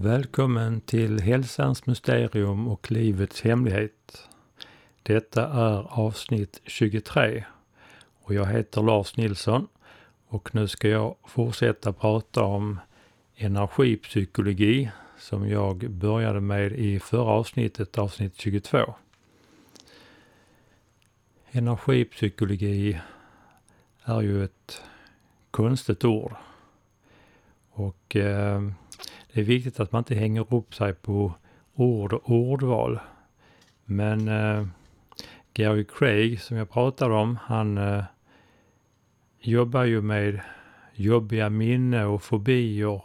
Välkommen till Hälsans mysterium och livets hemlighet. Detta är avsnitt 23 och jag heter Lars Nilsson och nu ska jag fortsätta prata om energipsykologi som jag började med i förra avsnittet, avsnitt 22. Energipsykologi är ju ett konstigt ord och eh, det är viktigt att man inte hänger upp sig på ord och ordval. Men eh, Gary Craig som jag pratade om, han eh, jobbar ju med jobbiga minne och fobier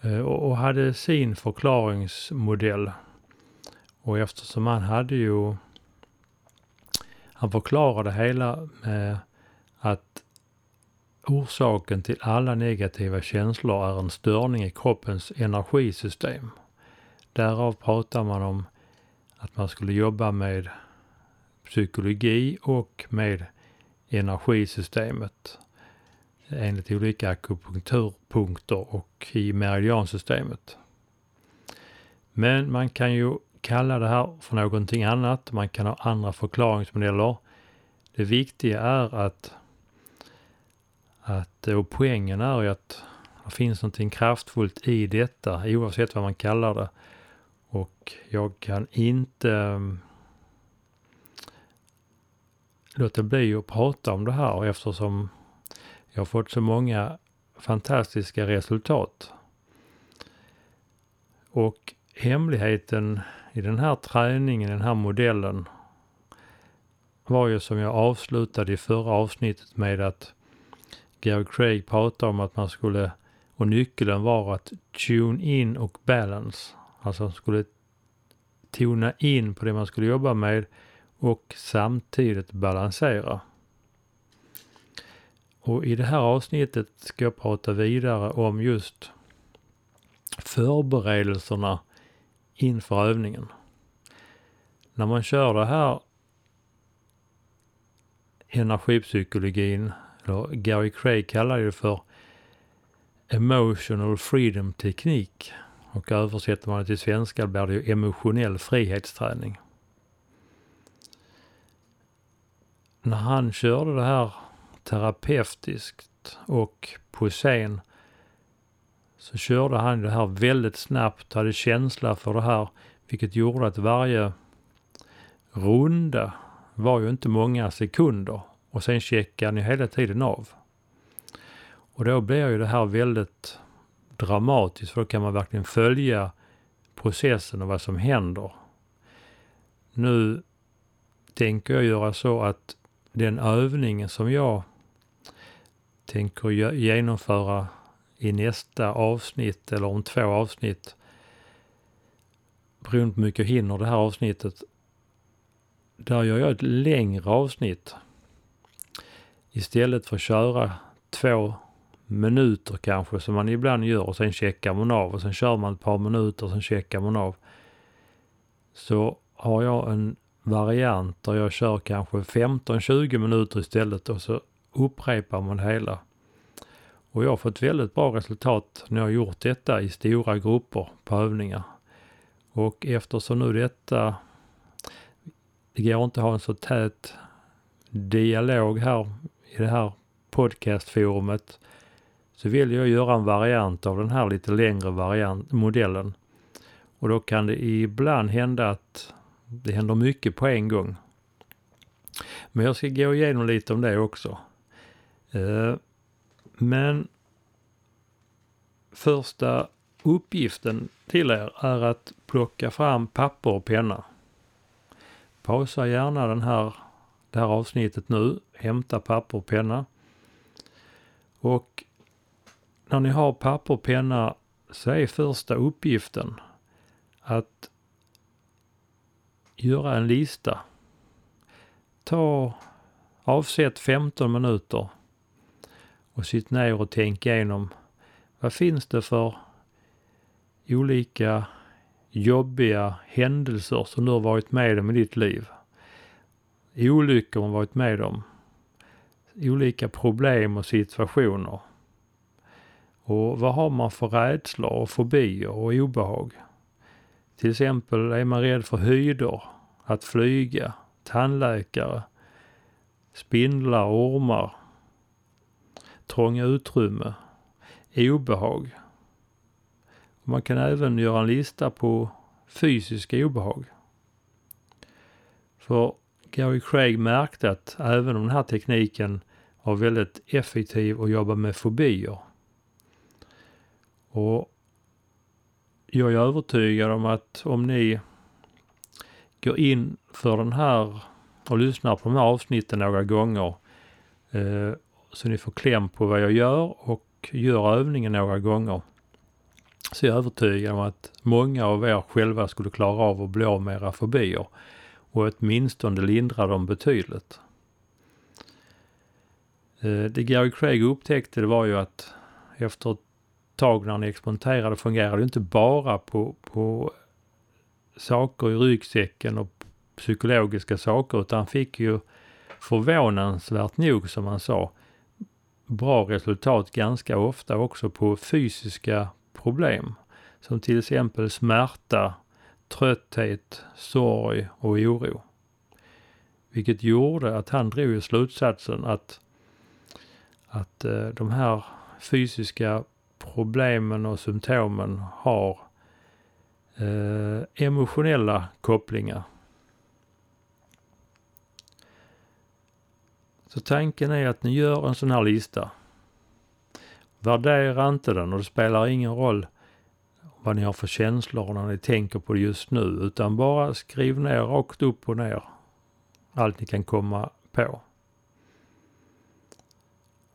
Eh, och, hade sin förklaringsmodell. Och eftersom han hade ju, han förklarade hela med att Orsaken till alla negativa känslor är en störning i kroppens energisystem. Därav pratar man om att man skulle jobba med psykologi och med energisystemet enligt olika akupunkturpunkter och i meridiansystemet. Men man kan ju kalla det här för någonting annat. Man kan ha andra förklaringsmodeller. Det viktiga är att att, och poängen är ju att det finns någonting kraftfullt i detta oavsett vad man kallar det. Och jag kan inte ehm, låta bli att prata om det här eftersom jag har fått så många fantastiska resultat. Och hemligheten i den här träningen, den här modellen var ju som jag avslutade i förra avsnittet med att Gary Craig pratar om att man skulle, och nyckeln var att tune in och balance. Alltså man skulle tona in på det man skulle jobba med och samtidigt balansera. Och i det här avsnittet ska jag prata vidare om just förberedelserna inför övningen. När man kör det här energipsykologin eller Gary Craig kallar det för emotional freedom teknik. Och översätter man det till svenska blir det ju emotionell frihetsträning. När han körde det här terapeutiskt och på scen så körde han det här väldigt snabbt, hade känsla för det här, vilket gjorde att varje runda var ju inte många sekunder och sen checkar ni hela tiden av. Och då blir ju det här väldigt dramatiskt för då kan man verkligen följa processen och vad som händer. Nu tänker jag göra så att den övningen som jag tänker genomföra i nästa avsnitt eller om två avsnitt beroende på hur mycket jag hinner det här avsnittet. Där gör jag ett längre avsnitt istället för att köra två minuter kanske som man ibland gör och sen checkar man av och sen kör man ett par minuter och sen checkar man av. Så har jag en variant där jag kör kanske 15-20 minuter istället och så upprepar man hela. Och jag har fått väldigt bra resultat när jag har gjort detta i stora grupper på övningar. Och eftersom nu detta, det går inte att ha en så tät dialog här i det här podcastforumet så vill jag göra en variant av den här lite längre variant, modellen. Och då kan det ibland hända att det händer mycket på en gång. Men jag ska gå igenom lite om det också. Eh, men första uppgiften till er är att plocka fram papper och penna. Pausa gärna den här det här avsnittet nu. Hämta papper och penna. Och när ni har papper och penna så är första uppgiften att göra en lista. Ta, avsätt 15 minuter och sitt ner och tänk igenom vad finns det för olika jobbiga händelser som du har varit med om i ditt liv. Olyckor man varit med om. Olika problem och situationer. Och vad har man för rädslor och fobier och obehag? Till exempel är man rädd för höjder, att flyga, tandläkare, spindlar, ormar, trånga utrymme, obehag. Man kan även göra en lista på fysiska obehag. För Gary Craig märkte att även om den här tekniken var väldigt effektiv att jobba med fobier. Och jag är övertygad om att om ni går in för den här och lyssnar på de här avsnitten några gånger eh, så ni får kläm på vad jag gör och gör övningen några gånger så jag är övertygad om att många av er själva skulle klara av att bli av med era fobier och åtminstone lindra dem betydligt. Eh, det Gary Craig upptäckte det var ju att efter ett tag när han experimenterade fungerade det inte bara på, på saker i ryggsäcken och psykologiska saker utan han fick ju förvånansvärt nog som han sa bra resultat ganska ofta också på fysiska problem. Som till exempel smärta, trötthet, sorg och oro. Vilket gjorde att han drog slutsatsen att, att eh, de här fysiska problemen och symptomen har eh, emotionella kopplingar. Så tanken är att ni gör en sån här lista. Värdera inte den och det spelar ingen roll vad ni har för känslor när ni tänker på det just nu utan bara skriv ner rakt upp och ner allt ni kan komma på.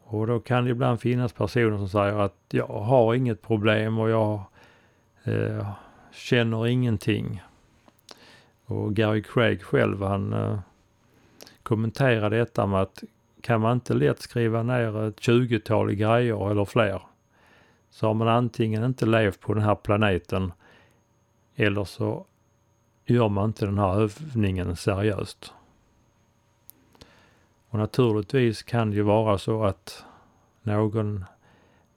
Och då kan det ibland finnas personer som säger att jag har inget problem och jag eh, känner ingenting. Och Gary Craig själv han eh, kommentera detta med att kan man inte lätt skriva ner ett tjugotal grejer eller fler så har man antingen inte levt på den här planeten eller så gör man inte den här övningen seriöst. Och naturligtvis kan det ju vara så att någon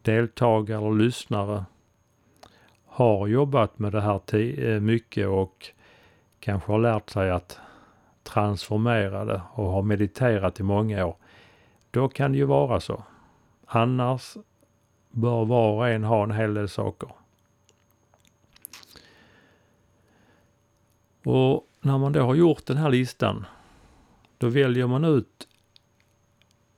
deltagare eller lyssnare har jobbat med det här eh, mycket och kanske har lärt sig att transformerade och har mediterat i många år. Då kan det ju vara så. Annars bör var och en ha en hel del saker. Och när man då har gjort den här listan, då väljer man ut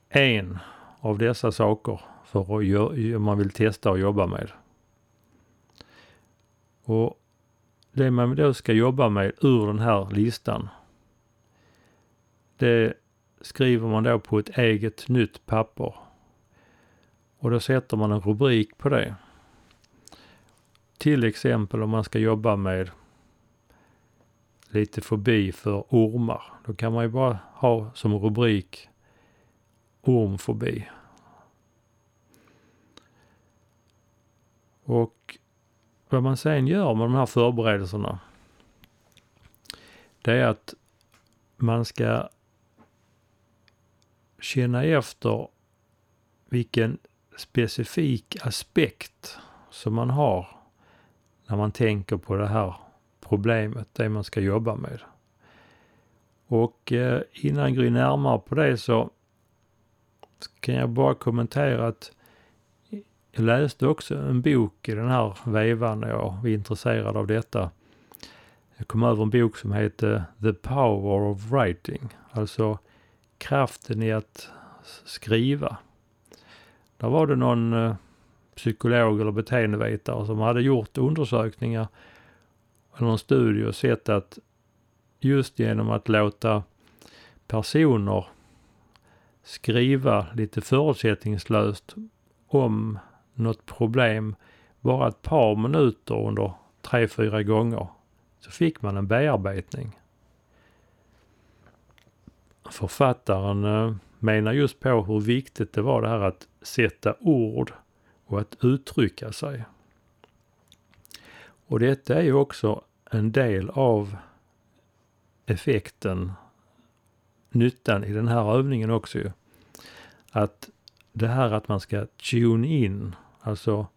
en av dessa saker för att man vill testa och jobba med. Och det man då ska jobba med ur den här listan, det skriver man då på ett eget nytt papper. Och då sätter man en rubrik på det. Till exempel om man ska jobba med lite fobi för ormar. Då kan man ju bara ha som rubrik ormfobi. Och vad man sen gör med de här förberedelserna det är att man ska känna efter vilken specifik aspekt som man har när man tänker på det här problemet, det man ska jobba med. Och eh, innan jag går närmare på det så kan jag bara kommentera att jag läste också en bok i den här vevan när jag var intresserad av detta. Jag kom över en bok som heter The Power of Writing, alltså kraften i att skriva. Där var det någon eh, psykolog eller beteendevetare som hade gjort undersökningar eller någon studie och sett att just genom att låta personer skriva lite förutsättningslöst om något problem bara ett par minuter under tre, fyra gånger så fick man en bearbetning. Författaren eh, menar just på hur viktigt det var det här att sätta ord och att uttrycka sig. Och detta är ju också en del av effekten, nyttan i den här övningen också ju. Att det här att man ska tune in, alltså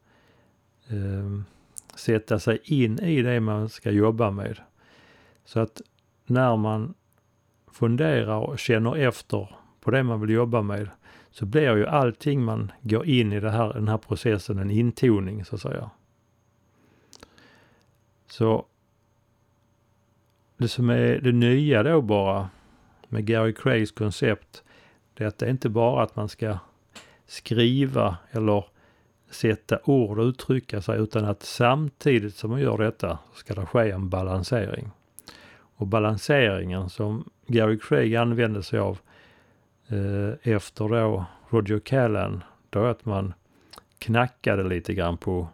eh, sätta sig in i det man ska jobba med. Så att när man funderar och känner efter på det man vill jobba med så blir ju allting man går in i det här, den här processen en intoning så att säga. Så det som är det nya då bara med Gary Craigs koncept, det är att det inte bara att man ska skriva eller sätta ord och uttrycka sig utan att samtidigt som man gör detta ska det ske en balansering. Och balanseringen som Gary Craig använde sig av eh, efter då Roger Callan, då att man knackade lite grann på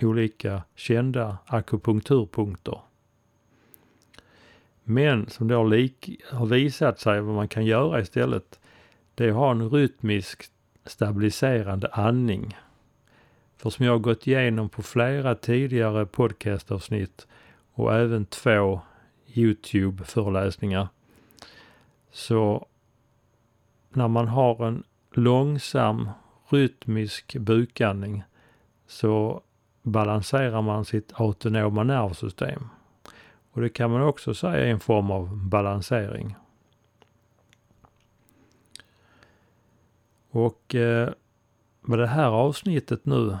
olika kända akupunkturpunkter. Men som då lik, har visat sig vad man kan göra istället, det är att ha en rytmisk stabiliserande andning. För som jag har gått igenom på flera tidigare podcastavsnitt och även två Youtube-föreläsningar. Så när man har en långsam rytmisk bukandning så balanserar man sitt autonoma nervsystem. Och det kan man också säga är en form av balansering. Och eh, vad det här avsnittet nu,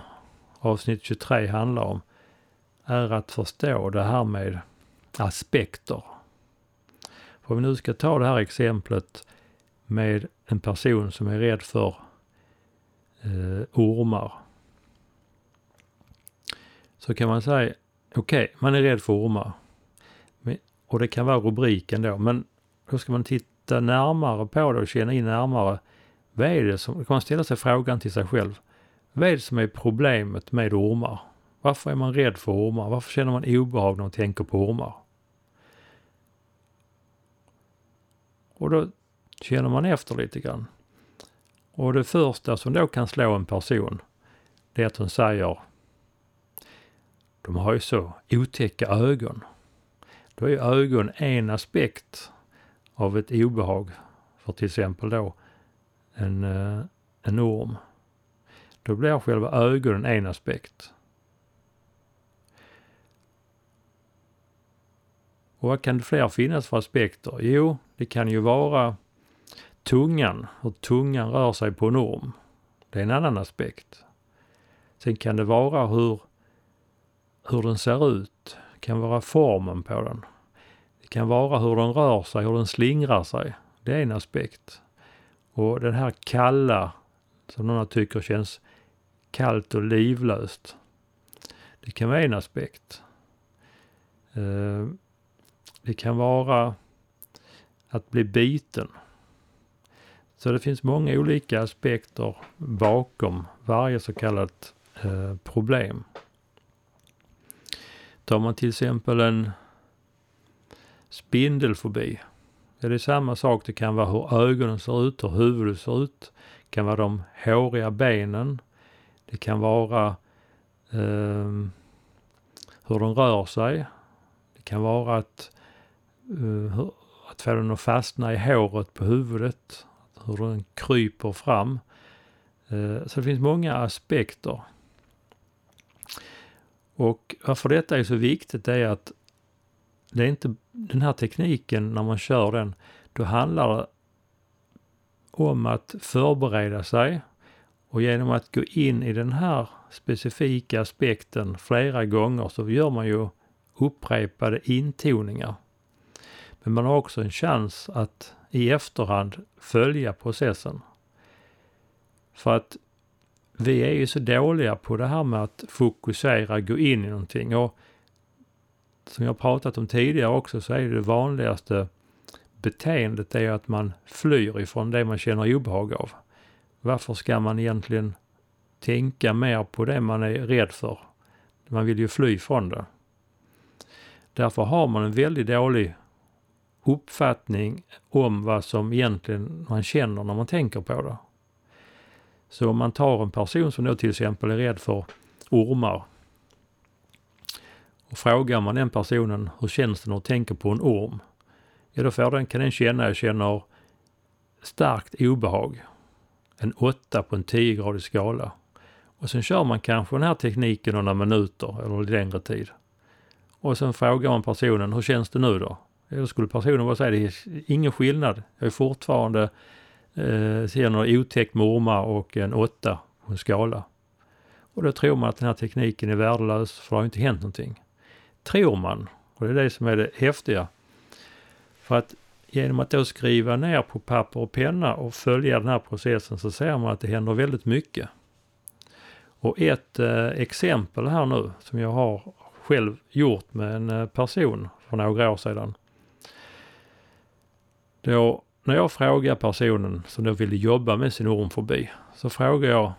avsnitt 23, handlar om är att förstå det här med aspekter. För om vi nu ska ta det här exemplet med en person som är rädd för eh, ormar. Så kan man säga, okej, okay, man är rädd för ormar. Och det kan vara rubriken då, men då ska man titta närmare på det och känna in närmare. Vad är det som, då kan man ställa sig frågan till sig själv. Vad är det som är problemet med ormar? Varför är man rädd för ormar? Varför känner man obehag när man tänker på ormar? Och då känner man efter lite grann. Och det första som då kan slå en person, det är att hon säger de har ju så otäcka ögon. Då är ögon en aspekt av ett obehag för till exempel då en, eh, en orm. Då blir själva ögonen en aspekt. Och vad kan det fler finnas för aspekter? Jo, det kan ju vara tungan, hur tungan rör sig på en orm. Det är en annan aspekt. Sen kan det vara hur, hur den ser ut. Det kan vara formen på den. Det kan vara hur den rör sig, hur den slingrar sig. Det är en aspekt. Och den här kalla, som några tycker känns kallt och livlöst. Det kan vara en aspekt. Eh, det kan vara att bli biten. Så det finns många olika aspekter bakom varje så kallat eh, problem. Tar man till exempel en spindelfobi. Är det samma sak. Det kan vara hur ögonen ser ut, hur huvudet ser ut. Det kan vara de håriga benen. Det kan vara eh, hur de rör sig. Det kan vara att uh, att få den att fastna i håret på huvudet, hur den kryper fram. Eh, så det finns många aspekter. Och varför detta är så viktigt är att det är inte den här tekniken när man kör den, då handlar det om att förbereda sig och genom att gå in i den här specifika aspekten flera gånger så gör man ju upprepade intoningar. Men man har också en chans att i efterhand följa processen. För att vi är ju så dåliga på det här med att fokusera, gå in i någonting. Och som jag pratat om tidigare också så är det, det vanligaste beteendet är att man flyr ifrån det man känner obehag av. Varför ska man egentligen tänka mer på det man är rädd för? Man vill ju fly från det. Därför har man en väldigt dålig uppfattning om vad som egentligen man känner när man tänker på det. Så om man tar en person som då till exempel är rädd för ormar Och frågar man den personen hur känns det när du tänker på en orm? Ja, då får den, kan den känna, jag känner starkt obehag. En åtta på en 10-gradig skala. Och sen kör man kanske den här tekniken några minuter eller längre tid. Och sen frågar man personen, hur känns det nu då? Då skulle personen bara säga, det är ingen skillnad. Jag är fortfarande, eh, ser några otäckt med ormar och en åtta på en skala. Och då tror man att den här tekniken är värdelös för det har inte hänt någonting. Tror man, och det är det som är det häftiga. För att genom att då skriva ner på papper och penna och följa den här processen så ser man att det händer väldigt mycket. Och ett eh, exempel här nu som jag har själv gjort med en eh, person för några år sedan. Då, när jag frågar personen som då ville jobba med sin ormfobi så frågar jag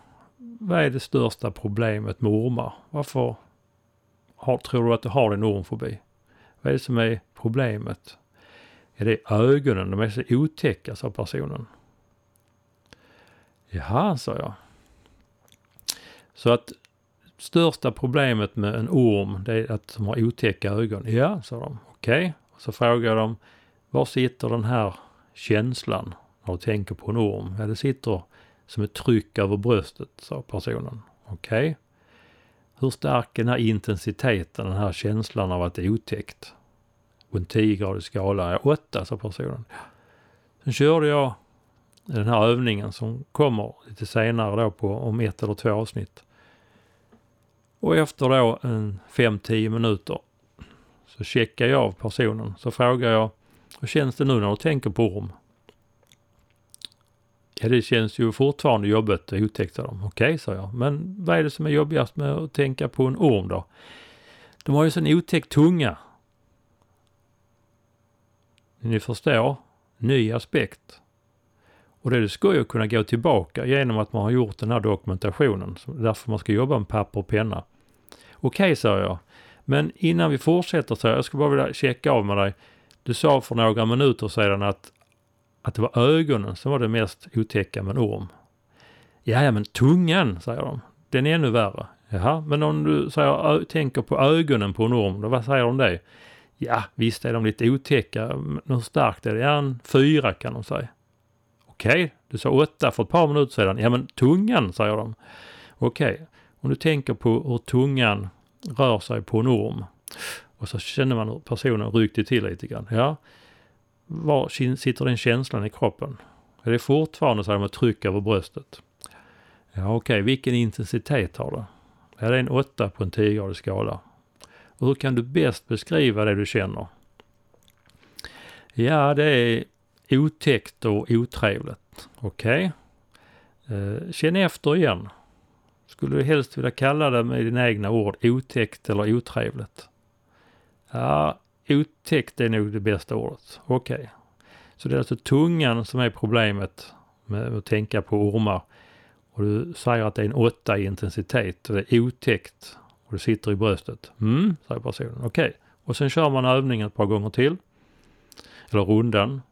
vad är det största problemet med ormar? Varför har, tror du att du har din ormfobi? Vad är det som är problemet? Är det ögonen? De är så otäcka, sa personen. Jaha, sa jag. Så att största problemet med en orm, det är att de har otäcka ögon. Ja, sa de. Okej. Okay. Så frågar de, var sitter den här känslan när du tänker på en orm? Ja, det sitter som ett tryck över bröstet, sa personen. Okej. Okay. Hur stark är den här intensiteten, den här känslan av att det är otäckt? På en 10-gradig skala, ja, 8, sa personen. Sen körde jag den här övningen som kommer lite senare då på om ett eller två avsnitt. Och efter då en 5-10 minuter så checkar jag av personen. Så frågar jag, hur känns det nu när du tänker på orm? Ja, det känns ju fortfarande jobbigt och otäckt, sa de. Okej, okay, sa jag. Men vad är det som är jobbigast med att tänka på en orm då? De har ju sån otäck tunga. Ni förstår, ny aspekt. Och det ska ju kunna gå tillbaka genom att man har gjort den här dokumentationen. Därför man ska jobba med papper och penna. Okej, okay, sa jag. Men innan vi fortsätter så jag skulle bara vilja checka av med dig. Du sa för några minuter sedan att, att det var ögonen som var det mest otäcka med en orm. Ja, men tungan, säger de. Den är ännu värre. Jaha, men om du säger, tänker på ögonen på en orm, då vad säger de det? Ja, visst är de lite otäcka, men hur starkt är det? Ja, en fyra kan de säga. Okej, okay, du sa åtta för ett par minuter sedan. Ja, men tungan, säger de. Okej, okay. om du tänker på hur tungan rör sig på en orm och så känner man hur personen ryckte till lite grann. Ja, var sitter den känslan i kroppen? Är det fortfarande så här med tryck över bröstet? Ja, okej, okay. vilken intensitet har det? Ja, det är en åtta på en 10-gradig skala. Och hur kan du bäst beskriva det du känner? Ja, det är otäckt och otrevligt. Okej. Okay. Eh, känn efter igen. Skulle du helst vilja kalla det med dina egna ord otäckt eller otrevligt? Ja, otäckt är nog det bästa ordet. Okej. Okay. Så det är alltså tungan som är problemet med att tänka på ormar. Och du säger att det är en åtta i intensitet och det är otäckt och det sitter i bröstet. Mm, säger personen. Okej. Okay. Och sen kör man övningen ett par gånger till. Eller rundan.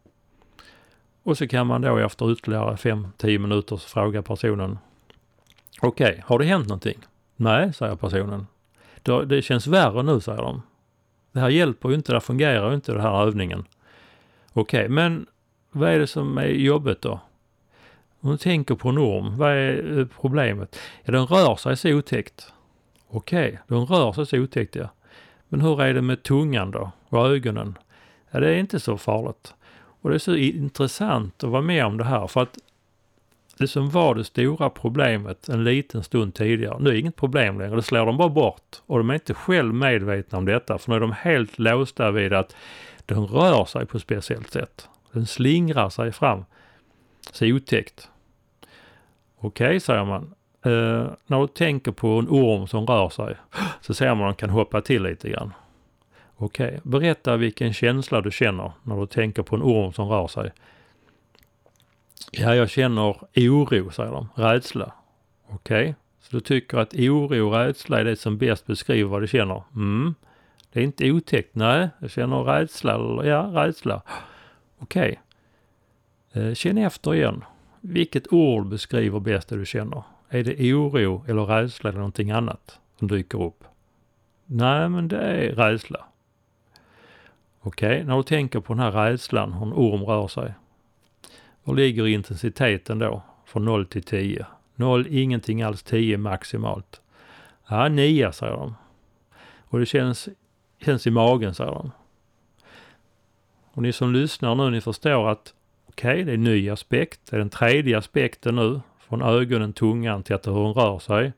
Och så kan man då efter ytterligare 5-10 minuter fråga personen. Okej, okay, har det hänt någonting? Nej, säger personen. Det känns värre nu, säger de. Det här hjälper ju inte, det fungerar ju inte den här övningen. Okej, okay, men vad är det som är jobbigt då? Om du tänker på en orm, vad är eh, problemet? Ja, den rör sig så otäckt. Okej, okay, den rör sig så otäckt ja. Men hur är det med tungan då? Och ögonen? Ja, det är inte så farligt. Och det är så intressant att vara med om det här för att det som var det stora problemet en liten stund tidigare, nu är det inget problem längre. Det slår de bara bort. Och de är inte själv medvetna om detta för nu är de helt låsta vid att den rör sig på ett speciellt sätt. Den slingrar sig fram. Så otäckt. Okej, okay, säger man. Uh, när du tänker på en orm som rör sig så ser man att den kan hoppa till lite grann. Okej, okay. berätta vilken känsla du känner när du tänker på en orm som rör sig. Ja, jag känner oro, säger de. Rädsla. Okej, okay. så du tycker att oro och rädsla är det som bäst beskriver vad du känner? Mm. Det är inte otäckt. Nej, jag känner rädsla. Ja, rädsla. Okej. Okay. Känn efter igen. Vilket ord beskriver bäst det du känner? Är det oro eller rädsla eller någonting annat som dyker upp? Nej, men det är rädsla. Okej, okay, när du tänker på den här rädslan, hur en orm rör sig. Var ligger intensiteten då? Från 0 till 10. 0, ingenting alls, 10 maximalt. Ja, 9 säger de. Och det känns, känns i magen säger de. Och ni som lyssnar nu, ni förstår att okej, okay, det är en ny aspekt. Det är den tredje aspekten nu. Från ögonen, tungan till att hur hon rör sig.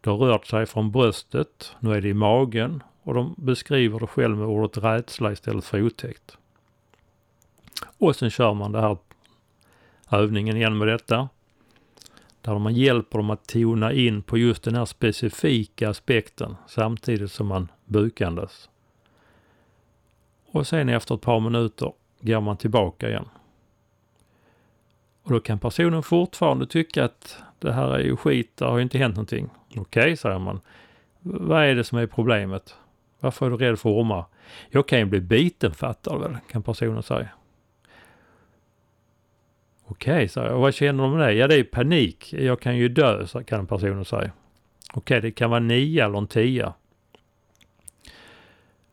Det har rört sig från bröstet, nu är det i magen och de beskriver det själv med ordet rädsla istället för otäckt. Och sen kör man det här övningen igen med detta. Där man hjälper dem att tona in på just den här specifika aspekten samtidigt som man bukandes. Och sen efter ett par minuter går man tillbaka igen. Och då kan personen fortfarande tycka att det här är ju skit, det har ju inte hänt någonting. Okej, okay, säger man. Vad är det som är problemet? Varför är du rädd för ormar? Jag kan ju bli biten fattar du väl, kan personen säga. Okej, okay, säger jag. Vad känner de med det? Ja, det är panik. Jag kan ju dö, kan personen säga. Okej, okay, det kan vara nio eller en tia.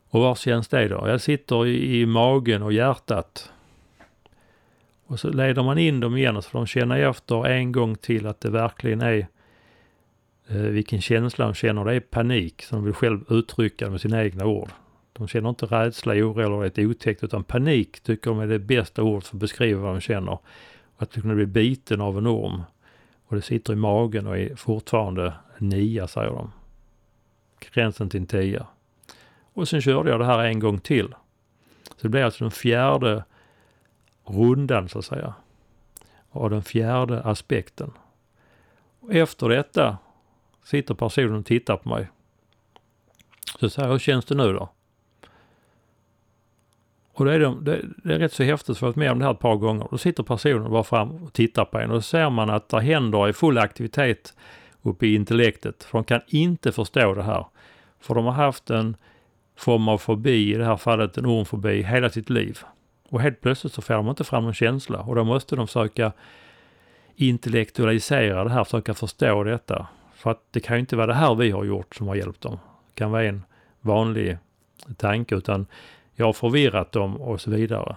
Och var känns det då? Jag sitter i, i magen och hjärtat. Och så leder man in dem igen så de känner efter en gång till att det verkligen är eh, vilken känsla de känner. Det är panik som de vill själv uttrycka med sina egna ord. De känner inte rädsla, oro eller ett otäckt utan panik tycker de är det bästa ordet för att beskriva vad de känner. Att kunna bli biten av en orm. Och det sitter i magen och är fortfarande en nia säger de. Gränsen till en tia. Och sen körde jag det här en gång till. Så det blev alltså den fjärde rundan så att säga. Av den fjärde aspekten. Och efter detta sitter personen och tittar på mig. Så säger jag, hur känns det nu då? Och det är, de, det, det är rätt så häftigt för att med om det här ett par gånger. Då sitter personen bara fram och tittar på en och så ser man att det händer i full aktivitet uppe i intellektet. För de kan inte förstå det här. För de har haft en form av fobi, i det här fallet en ormfobi, hela sitt liv. Och helt plötsligt så får de inte fram någon känsla och då måste de försöka intellektualisera det här, försöka förstå detta. För att det kan ju inte vara det här vi har gjort som har hjälpt dem. Det kan vara en vanlig tanke utan jag har förvirrat dem och så vidare.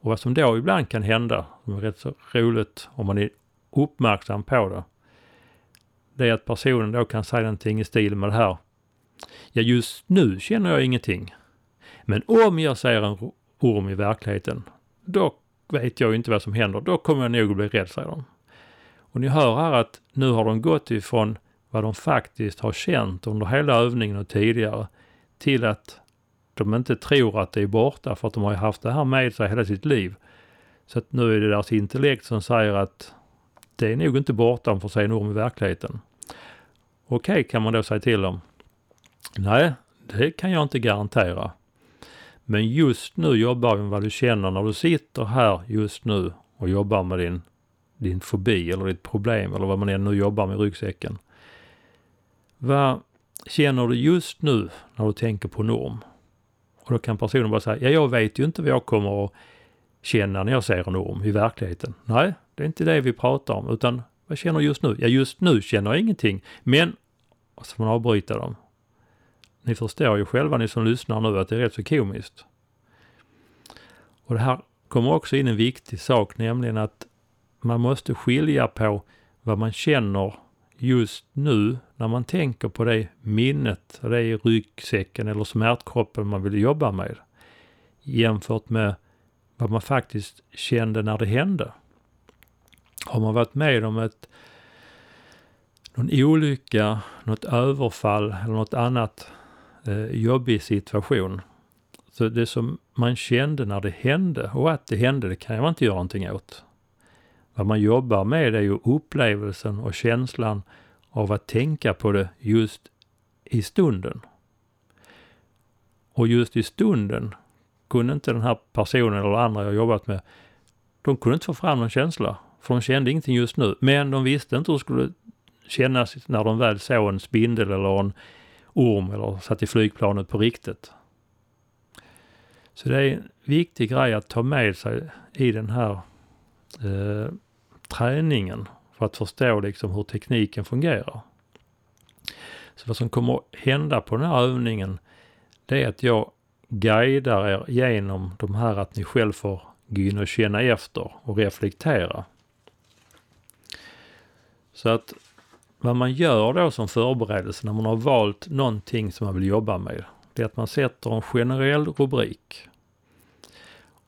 Och vad som då ibland kan hända, som är rätt så roligt om man är uppmärksam på det, det är att personen då kan säga någonting i stil med det här. Ja, just nu känner jag ingenting. Men om jag ser en orm i verkligheten, då vet jag inte vad som händer. Då kommer jag nog att bli rädd, säger de. Och ni hör här att nu har de gått ifrån vad de faktiskt har känt under hela övningen och tidigare till att de inte tror att det är borta för att de har haft det här med sig hela sitt liv. Så att nu är det deras intellekt som säger att det är nog inte borta om får se en orm i verkligheten. Okej, okay, kan man då säga till dem. Nej, det kan jag inte garantera. Men just nu jobbar vi med vad du känner när du sitter här just nu och jobbar med din, din fobi eller ditt problem eller vad man än nu jobbar med i ryggsäcken. Vad känner du just nu när du tänker på norm? Och då kan personen bara säga, ja jag vet ju inte vad jag kommer att känna när jag ser en orm i verkligheten. Nej, det är inte det vi pratar om, utan vad känner jag just nu? Ja, just nu känner jag ingenting, men... Och så får man avbryta dem. Ni förstår ju själva ni som lyssnar nu att det är rätt så komiskt. Och det här kommer också in en viktig sak, nämligen att man måste skilja på vad man känner just nu när man tänker på det minnet, det i ryggsäcken eller smärtkroppen man vill jobba med. Jämfört med vad man faktiskt kände när det hände. Har man varit med om ett, någon olycka, något överfall eller något annat eh, jobbig situation. Så det som man kände när det hände och att det hände, det kan man inte göra någonting åt. Vad man jobbar med är ju upplevelsen och känslan av att tänka på det just i stunden. Och just i stunden kunde inte den här personen eller andra jag jobbat med, de kunde inte få fram någon känsla. För de kände ingenting just nu. Men de visste inte hur det skulle kännas när de väl såg en spindel eller en orm eller satt i flygplanet på riktigt. Så det är en viktig grej att ta med sig i den här eh, träningen för att förstå liksom hur tekniken fungerar. Så vad som kommer hända på den här övningen det är att jag guidar er genom de här att ni själv får gå in och känna efter och reflektera. Så att vad man gör då som förberedelse när man har valt någonting som man vill jobba med, det är att man sätter en generell rubrik.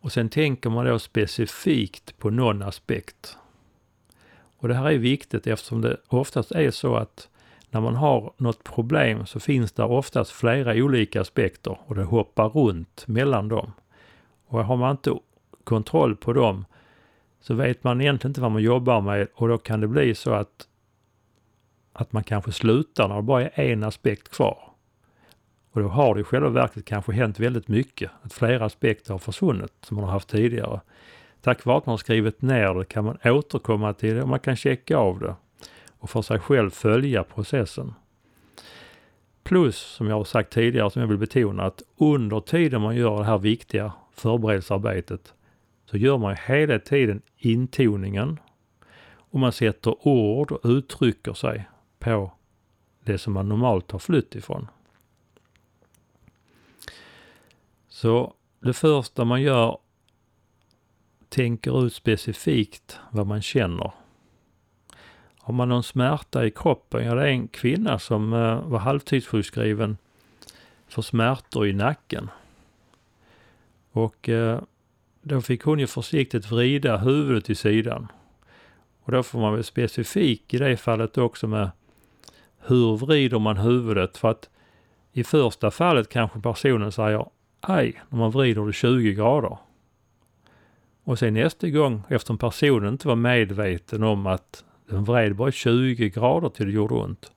Och sen tänker man då specifikt på någon aspekt. Och det här är viktigt eftersom det oftast är så att när man har något problem så finns det oftast flera olika aspekter och det hoppar runt mellan dem. Och har man inte kontroll på dem så vet man egentligen inte vad man jobbar med och då kan det bli så att, att man kanske slutar när det bara är en aspekt kvar. Och då har det i själva verket kanske hänt väldigt mycket. Att flera aspekter har försvunnit som man har haft tidigare. Tack vare att man har skrivit ner det kan man återkomma till det och man kan checka av det och för sig själv följa processen. Plus, som jag har sagt tidigare, som jag vill betona, att under tiden man gör det här viktiga förberedelsearbetet så gör man hela tiden intoningen och man sätter ord och uttrycker sig på det som man normalt har flytt ifrån. Så det första man gör tänker ut specifikt vad man känner. Har man någon smärta i kroppen? Ja, det är en kvinna som eh, var halvtidssjukskriven för smärtor i nacken. Och eh, då fick hon ju försiktigt vrida huvudet i sidan. Och då får man väl specifik i det fallet också med hur vrider man huvudet? För att i första fallet kanske personen säger aj när man vrider det 20 grader. Och sen nästa gång, eftersom personen inte var medveten om att den vred bara 20 grader till det gjorde ont.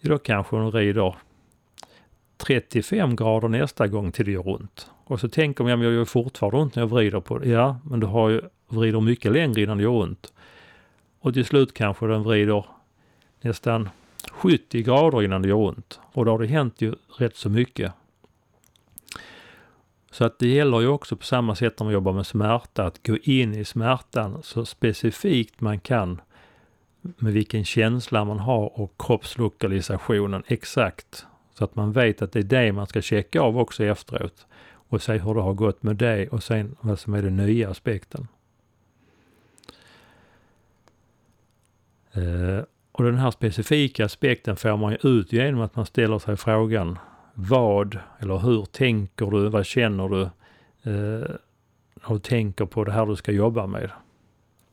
Då kanske hon rider 35 grader nästa gång till det gör ont. Och så tänker man, ja, jag gör fortfarande ont när jag vrider på det. Ja, men du har ju, vrider mycket längre innan det gör ont. Och till slut kanske den vrider nästan 70 grader innan det gör ont. Och då har det hänt ju rätt så mycket. Så att det gäller ju också på samma sätt när man jobbar med smärta, att gå in i smärtan så specifikt man kan med vilken känsla man har och kroppslokalisationen exakt. Så att man vet att det är det man ska checka av också efteråt och se hur det har gått med det och sen vad som är den nya aspekten. Eh, och den här specifika aspekten får man ju ut genom att man ställer sig frågan vad eller hur tänker du, vad känner du eh, när du tänker på det här du ska jobba med.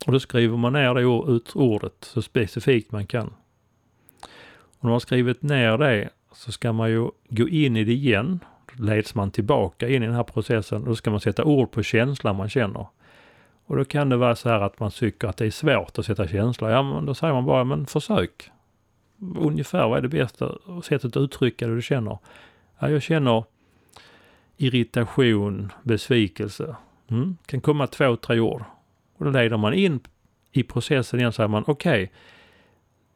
Och då skriver man ner det ut ordet så specifikt man kan. Och när man har skrivit ner det så ska man ju gå in i det igen. Då leds man tillbaka in i den här processen och då ska man sätta ord på känslan man känner. Och då kan det vara så här att man tycker att det är svårt att sätta känslor. Ja, men då säger man bara, men försök. Ungefär vad är det bästa sättet att uttrycka det du känner? Ja, jag känner irritation, besvikelse. Mm. kan komma två, tre ord. Och då leder man in i processen igen, säger man okej, okay,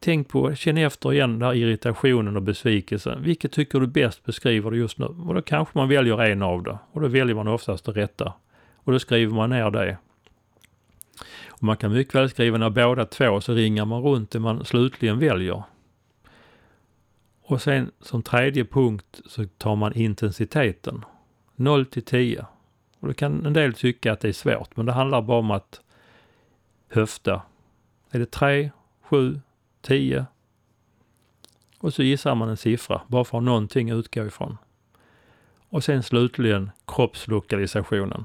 tänk på, känn efter igen den här irritationen och besvikelsen. Vilket tycker du bäst beskriver det just nu? Och då kanske man väljer en av det. Och då väljer man oftast det rätta. Och då skriver man ner det. Och man kan mycket väl skriva ner båda två, så ringar man runt det man slutligen väljer. Och sen som tredje punkt så tar man intensiteten. 0 till 10. Och då kan en del tycka att det är svårt, men det handlar bara om att höfta. Är det 3, 7, 10? Och så gissar man en siffra, bara för att ha någonting att utgå ifrån. Och sen slutligen kroppslokalisationen.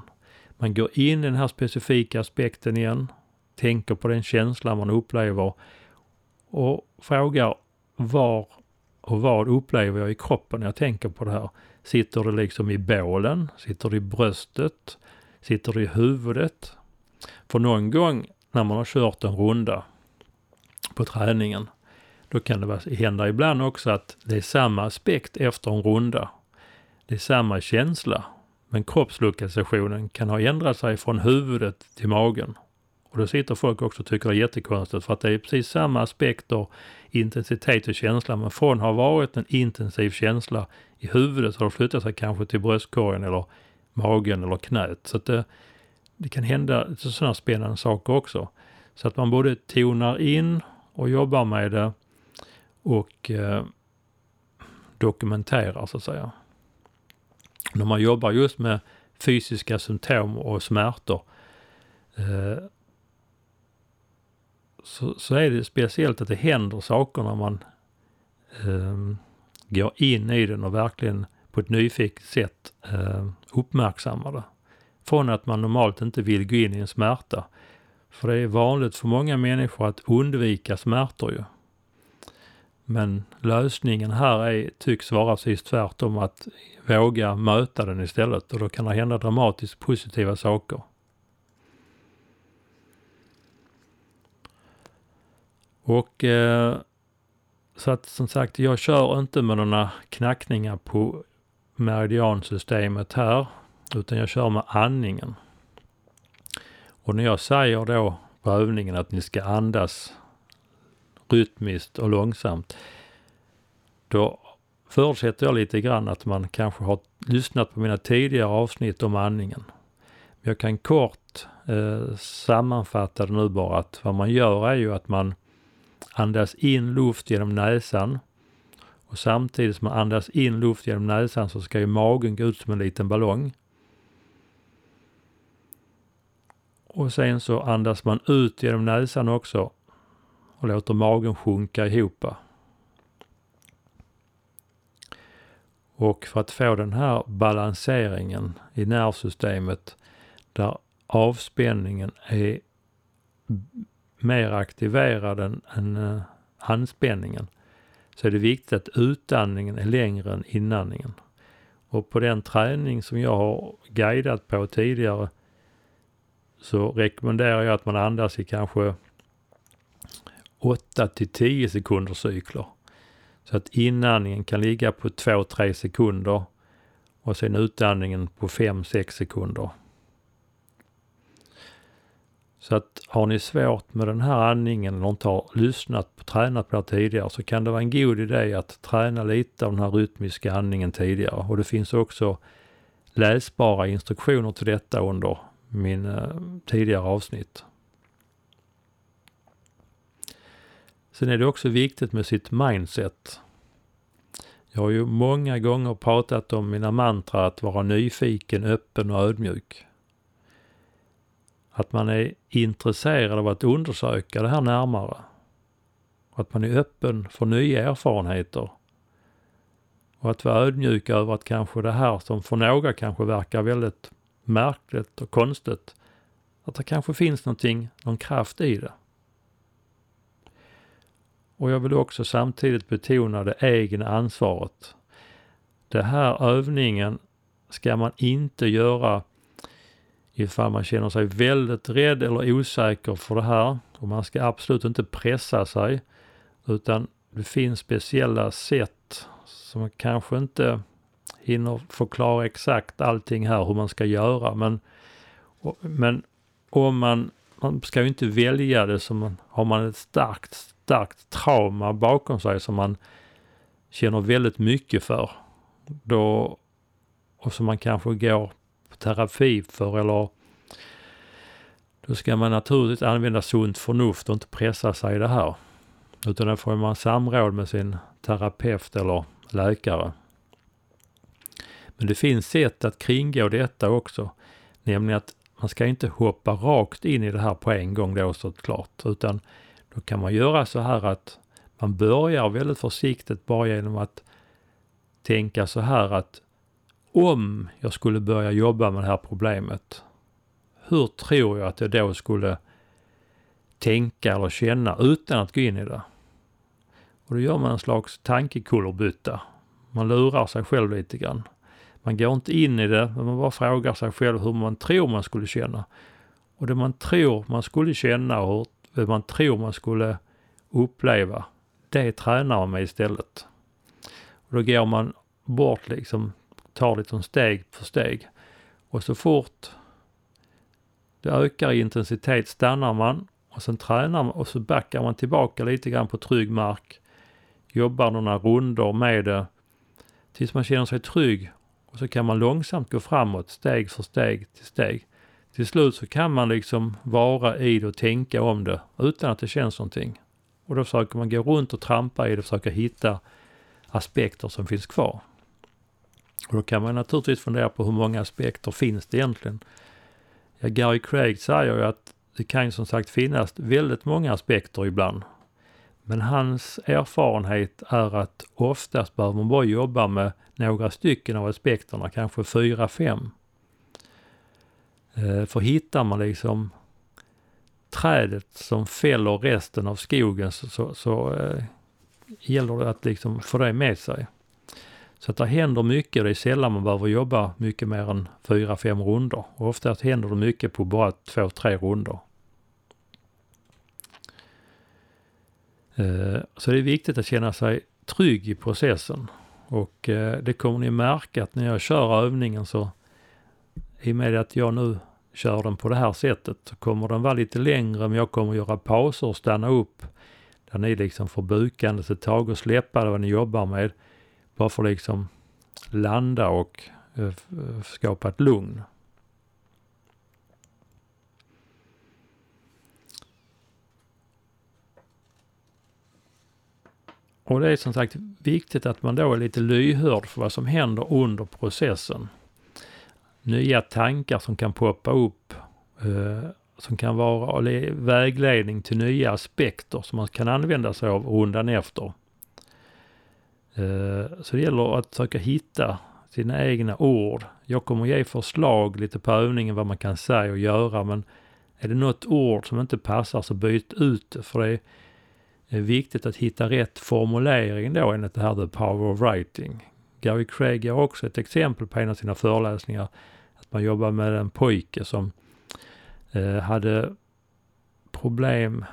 Man går in i den här specifika aspekten igen, tänker på den känsla man upplever och frågar var och vad upplever jag i kroppen när jag tänker på det här? Sitter det liksom i bålen? Sitter det i bröstet? Sitter det i huvudet? För någon gång när man har kört en runda på träningen, då kan det hända ibland också att det är samma aspekt efter en runda. Det är samma känsla, men kroppslokalisationen kan ha ändrat sig från huvudet till magen. Och då sitter folk också och tycker det är jättekonstigt för att det är precis samma aspekter, intensitet och känsla. Men från att ha varit en intensiv känsla i huvudet så har det flyttat sig kanske till bröstkorgen eller magen eller knät. Så att det, det kan hända sådana spännande saker också. Så att man både tonar in och jobbar med det och eh, dokumenterar så att säga. När man jobbar just med fysiska symptom och smärtor eh, så, så är det speciellt att det händer saker när man eh, går in i den och verkligen på ett nyfiket sätt eh, uppmärksammar det. Från att man normalt inte vill gå in i en smärta. För det är vanligt för många människor att undvika smärtor ju. Men lösningen här är, tycks vara precis tvärtom, att våga möta den istället och då kan det hända dramatiskt positiva saker. Och eh, så att som sagt, jag kör inte med några knackningar på meridiansystemet här, utan jag kör med andningen. Och när jag säger då på övningen att ni ska andas rytmiskt och långsamt, då förutsätter jag lite grann att man kanske har lyssnat på mina tidigare avsnitt om andningen. Jag kan kort eh, sammanfatta det nu bara att vad man gör är ju att man andas in luft genom näsan och samtidigt som man andas in luft genom näsan så ska ju magen gå ut som en liten ballong. Och sen så andas man ut genom näsan också och låter magen sjunka ihop. Och för att få den här balanseringen i nervsystemet där avspänningen är mer aktiverad än, än eh, anspänningen så är det viktigt att utandningen är längre än inandningen. Och på den träning som jag har guidat på tidigare så rekommenderar jag att man andas i kanske 8 till 10 sekunder cykler. Så att inandningen kan ligga på 2-3 sekunder och sen utandningen på 5-6 sekunder. Så att har ni svårt med den här andningen eller inte har lyssnat på, tränat på det tidigare så kan det vara en god idé att träna lite av den här rytmiska andningen tidigare. Och det finns också läsbara instruktioner till detta under min eh, tidigare avsnitt. Sen är det också viktigt med sitt mindset. Jag har ju många gånger pratat om mina mantra att vara nyfiken, öppen och ödmjuk. Att man är intresserad av att undersöka det här närmare. Att man är öppen för nya erfarenheter. Och att vara ödmjuk över att kanske det här som för några kanske verkar väldigt märkligt och konstigt, att det kanske finns någonting, någon kraft i det. Och jag vill också samtidigt betona det egna ansvaret. Den här övningen ska man inte göra ifall man känner sig väldigt rädd eller osäker för det här. Och man ska absolut inte pressa sig. Utan det finns speciella sätt som man kanske inte hinner förklara exakt allting här hur man ska göra. Men, men om man, man ska ju inte välja det som, har man ett starkt, starkt trauma bakom sig som man känner väldigt mycket för. Då, och som man kanske går terapi för eller då ska man naturligtvis använda sunt förnuft och inte pressa sig i det här. Utan då får man samråd med sin terapeut eller läkare. Men det finns sätt att kringgå detta också. Nämligen att man ska inte hoppa rakt in i det här på en gång då såklart. Utan då kan man göra så här att man börjar väldigt försiktigt bara genom att tänka så här att om jag skulle börja jobba med det här problemet, hur tror jag att jag då skulle tänka eller känna utan att gå in i det? Och då gör man en slags tankekullerbytta. Man lurar sig själv lite grann. Man går inte in i det, men man bara frågar sig själv hur man tror man skulle känna. Och det man tror man skulle känna och hur man tror man skulle uppleva, det tränar man med istället. Och då går man bort liksom tar liksom steg för steg. Och så fort det ökar i intensitet stannar man och sen tränar man och så backar man tillbaka lite grann på trygg mark. Jobbar några rundor med det tills man känner sig trygg och så kan man långsamt gå framåt steg för steg till steg. Till slut så kan man liksom vara i det och tänka om det utan att det känns någonting. Och då försöker man gå runt och trampa i det och försöka hitta aspekter som finns kvar. Och då kan man naturligtvis fundera på hur många aspekter finns det egentligen? Ja, Gary Craig säger ju att det kan ju som sagt finnas väldigt många aspekter ibland. Men hans erfarenhet är att oftast behöver man bara jobba med några stycken av aspekterna, kanske fyra, fem. Eh, för hittar man liksom trädet som fäller resten av skogen så, så, så eh, gäller det att liksom få det med sig. Så att det händer mycket. Det är sällan man behöver jobba mycket mer än fyra, fem runder. Och oftast händer det mycket på bara två, tre runder. Eh, så det är viktigt att känna sig trygg i processen. Och eh, det kommer ni märka att när jag kör övningen så i och med att jag nu kör den på det här sättet så kommer den vara lite längre men jag kommer göra pauser och stanna upp där ni liksom får bukandes ett tag och släppa vad ni jobbar med. Bara för att liksom landa och eh, eh, skapa ett lugn. Och det är som sagt viktigt att man då är lite lyhörd för vad som händer under processen. Nya tankar som kan poppa upp, eh, som kan vara vägledning till nya aspekter som man kan använda sig av rundan efter. Eh, så det gäller att försöka hitta sina egna ord. Jag kommer ge förslag lite på övningen vad man kan säga och göra men är det något ord som inte passar så byt ut det för det är viktigt att hitta rätt formulering då enligt det här The Power of Writing. Gary Craig ger också ett exempel på en av sina föreläsningar att man jobbar med en pojke som eh, hade problem,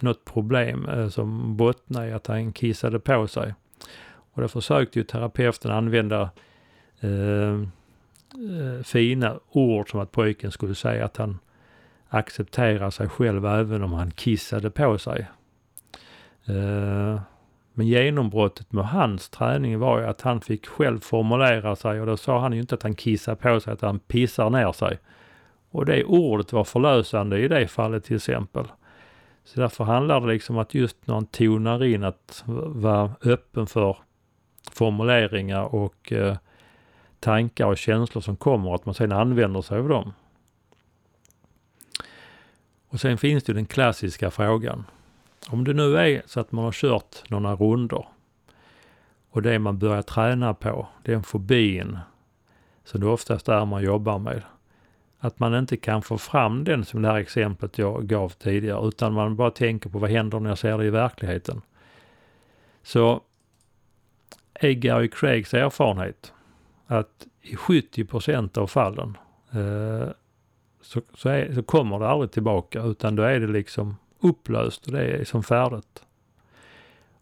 något problem eh, som bottnade i att han kissade på sig. Och då försökte ju terapeuten använda eh, eh, fina ord som att pojken skulle säga att han accepterar sig själv även om han kissade på sig. Eh, men genombrottet med hans träning var ju att han fick själv formulera sig och då sa han ju inte att han kissar på sig, att han pissar ner sig. Och det ordet var förlösande i det fallet till exempel. Så därför handlar det liksom att just när han tonar in att vara öppen för formuleringar och eh, tankar och känslor som kommer, att man sedan använder sig av dem. Och sen finns det den klassiska frågan. Om det nu är så att man har kört några runder och det man börjar träna på, den fobin som det oftast är man jobbar med. Att man inte kan få fram den som det här exemplet jag gav tidigare utan man bara tänker på vad händer när jag ser det i verkligheten. Så är Gary e. Craigs erfarenhet att i 70 procent av fallen eh, så, så, är, så, kommer det aldrig tillbaka utan då är det liksom upplöst och det är som färdigt.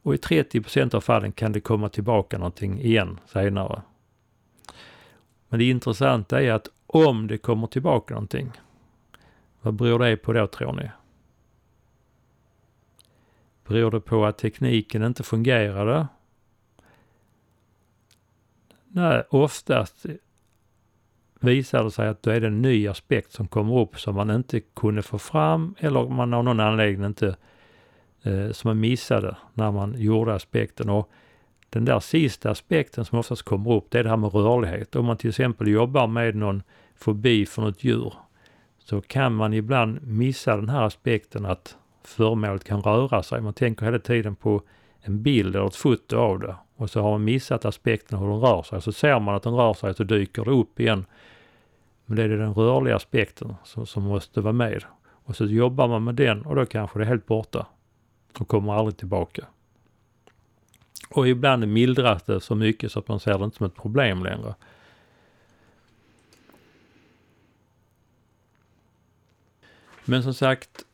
Och i 30 procent av fallen kan det komma tillbaka någonting igen senare. Men det intressanta är att om det kommer tillbaka någonting, vad beror det på då tror ni? Beror det på att tekniken inte fungerade? Nej, oftast visar det sig att då är det en ny aspekt som kommer upp som man inte kunde få fram eller man av någon anledning inte eh, som man missade när man gjorde aspekten. Och den där sista aspekten som oftast kommer upp det är det här med rörlighet. Om man till exempel jobbar med någon fobi för något djur så kan man ibland missa den här aspekten att föremålet kan röra sig. Man tänker hela tiden på en bild eller ett foto av det och så har man missat aspekten hur den rör sig. Så ser man att den rör sig så dyker det upp igen men det är den rörliga aspekten som, som måste vara med. Och så jobbar man med den och då kanske det är helt borta och kommer aldrig tillbaka. Och ibland mildras det så mycket så att man ser det inte som ett problem längre. Men som sagt,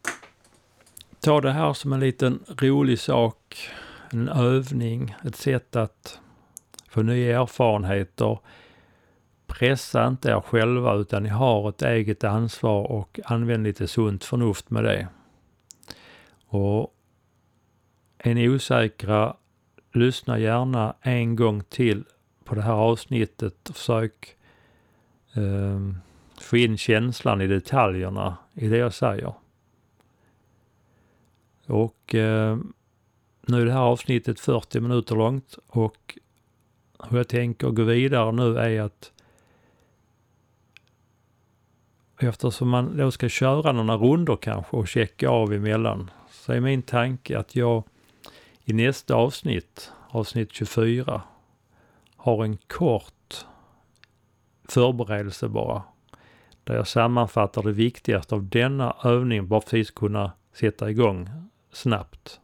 ta det här som en liten rolig sak, en övning, ett sätt att få nya erfarenheter pressa inte er själva utan ni har ett eget ansvar och använd lite sunt förnuft med det. Och är ni osäkra, lyssna gärna en gång till på det här avsnittet och försök eh, få in känslan i detaljerna i det jag säger. Och eh, nu är det här avsnittet 40 minuter långt och hur jag tänker gå vidare nu är att eftersom man då ska köra några runder kanske och checka av emellan så är min tanke att jag i nästa avsnitt, avsnitt 24, har en kort förberedelse bara. Där jag sammanfattar det viktigaste av denna övning bara för att kunna sätta igång snabbt.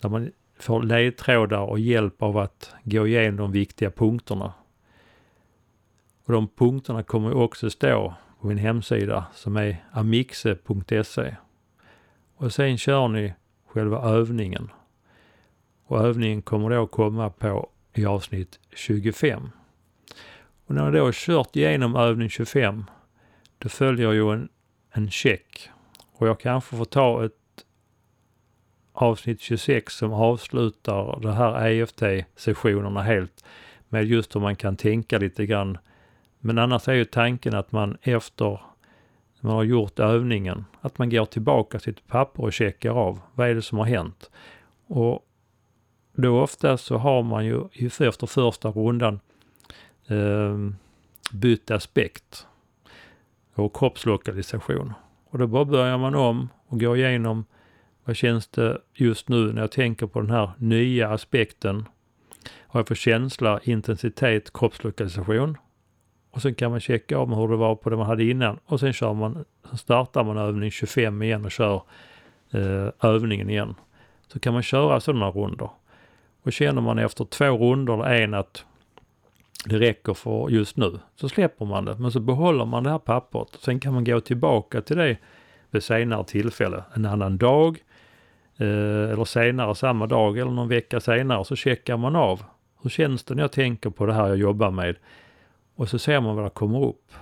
Där man får ledtrådar och hjälp av att gå igenom de viktiga punkterna. Och de punkterna kommer också stå på min hemsida som är amixe.se. Och sen kör ni själva övningen. Och övningen kommer då komma på i avsnitt 25. Och när jag då har kört igenom övning 25, då följer ju en, en check. Och jag kanske får ta ett avsnitt 26 som avslutar det här EFT-sessionerna helt med just hur man kan tänka lite grann. Men annars är ju tanken att man efter man har gjort övningen, att man går tillbaka till ett papper och checkar av. Vad är det som har hänt? Och då ofta så har man ju efter första rundan eh, bytt aspekt och kroppslokalisation. Och då bara börjar man om och går igenom vad känns det just nu när jag tänker på den här nya aspekten? Vad jag för känsla, intensitet, kroppslokalisation? Och sen kan man checka av hur det var på det man hade innan och sen kör man, startar man övning 25 igen och kör eh, övningen igen. Så kan man köra sådana runder. Och känner man efter två runder eller en att det räcker för just nu, så släpper man det. Men så behåller man det här pappret. Sen kan man gå tillbaka till det vid senare tillfälle. En annan dag, Eh, eller senare samma dag eller någon vecka senare så checkar man av. Hur känns det när jag tänker på det här jag jobbar med? Och så ser man vad det kommer upp.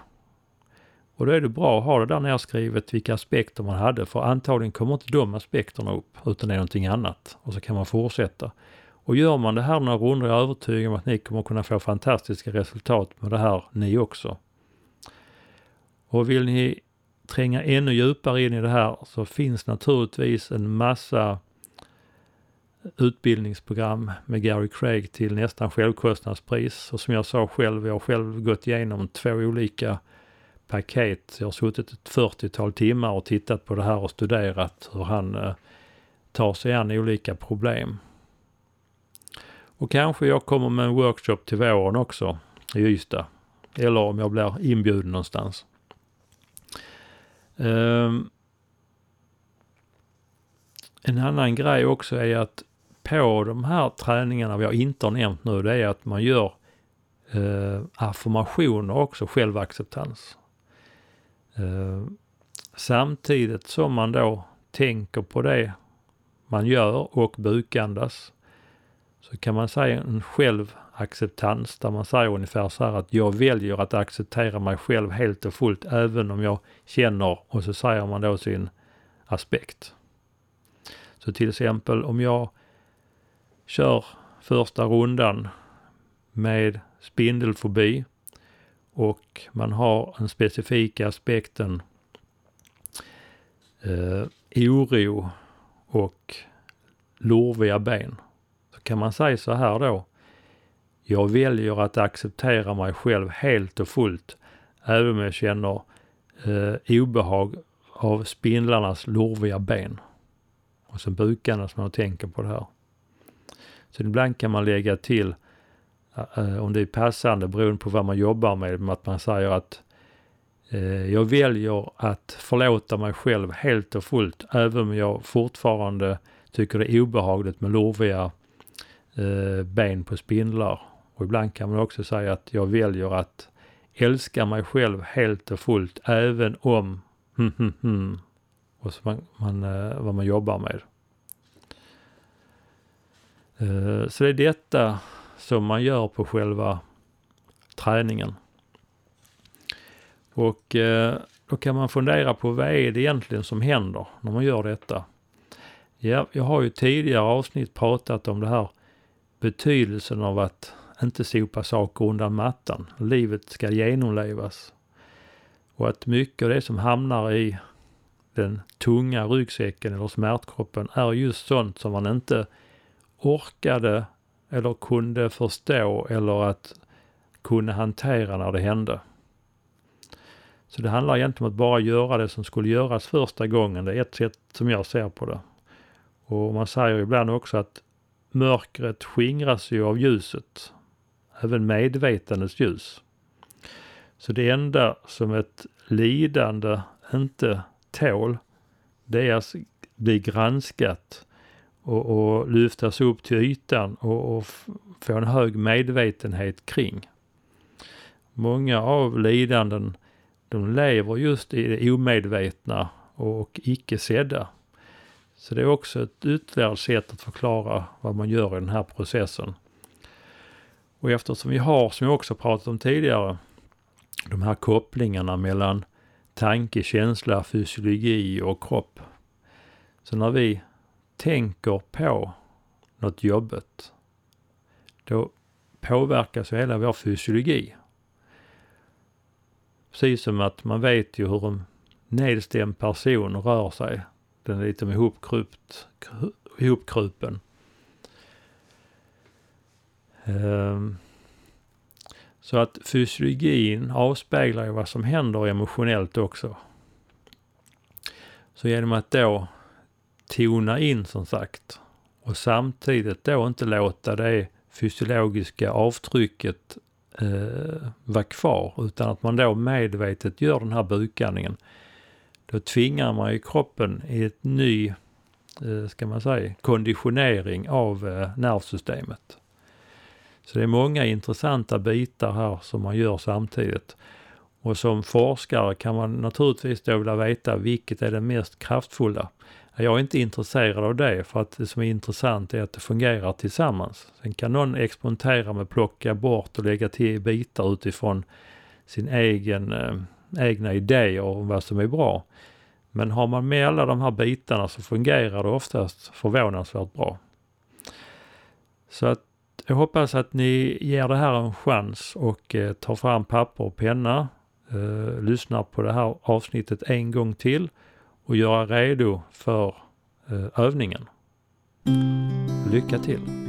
Och då är det bra att ha det där nedskrivet vilka aspekter man hade för antagligen kommer inte de aspekterna upp utan det är någonting annat. Och så kan man fortsätta. Och gör man det här några rundor är jag övertygad om att ni kommer kunna få fantastiska resultat med det här ni också. Och vill ni tränga ännu djupare in i det här så finns naturligtvis en massa utbildningsprogram med Gary Craig till nästan självkostnadspris. Och som jag sa själv, jag har själv gått igenom två olika paket. Jag har suttit ett 40-tal timmar och tittat på det här och studerat hur han eh, tar sig an olika problem. Och kanske jag kommer med en workshop till våren också i Ystad. Eller om jag blir inbjuden någonstans. Um, en annan grej också är att på de här träningarna vi har inte har nämnt nu, det är att man gör eh, affirmationer också, självacceptans. Eh, samtidigt som man då tänker på det man gör och bukandas så kan man säga en acceptans där man säger ungefär så här att jag väljer att acceptera mig själv helt och fullt även om jag känner och så säger man då sin aspekt. Så till exempel om jag kör första rundan med spindelfobi och man har den specifika aspekten eh, oro och lurviga ben kan man säga så här då. Jag väljer att acceptera mig själv helt och fullt, även om jag känner eh, obehag av spindlarnas lurviga ben. Och så bukarna som man tänker på det här. Så ibland kan man lägga till, eh, eh om det är passande beroende på vad man jobbar med, att man säger att eh, jag väljer att förlåta mig själv helt och fullt, även om jag fortfarande tycker det är obehagligt med lurviga eh, ben på spindlar. Och ibland kan man också säga att jag väljer att älska mig själv helt och fullt även om hm, hm, hm, och så man, man, eh, vad man jobbar med. Eh, så det är detta som man gör på själva träningen. Och eh, då kan man fundera på vad är det egentligen som händer när man gör detta? Ja, jag har ju tidigare avsnitt pratat om det här betydelsen av att inte sopa saker undan mattan. Livet ska genomlevas. Och att mycket av det som hamnar i den tunga ryggsäcken eller smärtkroppen är just sånt som man inte orkade eller kunde förstå eller att kunna hantera när det hände. Så det handlar egentligen om att bara göra det som skulle göras första gången. Det är ett sätt som jag ser på det. Och man säger ibland också att mörkret skingras ju av ljuset. Även medvetandets ljus. Så det enda som ett lidande inte tål, det är att bli granskat och, och lyftas upp till ytan och, och få en hög medvetenhet kring. Många av lidanden, de lever just i det omedvetna och icke sedda. Så det är också ett ytterligare sätt att förklara vad man gör i den här processen. Och eftersom vi har, som jag också pratat om tidigare, de här kopplingarna mellan tanke, känsla, fysiologi och kropp. Så när vi tänker på något jobbigt, då påverkas ju hela vår fysiologi. Precis som att man vet ju hur en nedstämd person rör sig. Den är lite ihopkrupt, ihopkrupen. Ehm, så att fysiologin avspeglar ju vad som händer emotionellt också. Så genom att då tona in som sagt och samtidigt då inte låta det fysiologiska avtrycket eh, vara kvar utan att man då medvetet gör den här bukandningen. Då tvingar man ju kroppen i ett ny, eh, ska man säga, konditionering av eh, nervsystemet. Så det är många intressanta bitar här som man gör samtidigt. Och som forskare kan man naturligtvis då vilja veta vilket är det mest kraftfulla. Jag är inte intresserad av det för att det som är intressant är att det fungerar tillsammans. Sen kan någon experimentera med att plocka bort och lägga till bitar utifrån sin egen, eh, egna idéer om vad som är bra. Men har man med alla de här bitarna så fungerar det oftast förvånansvärt bra. Så att jag hoppas att ni ger det här en chans och eh, tar fram papper och penna. Eh, lyssnar på det här avsnittet en gång till och göra redo för eh, övningen. Lycka till!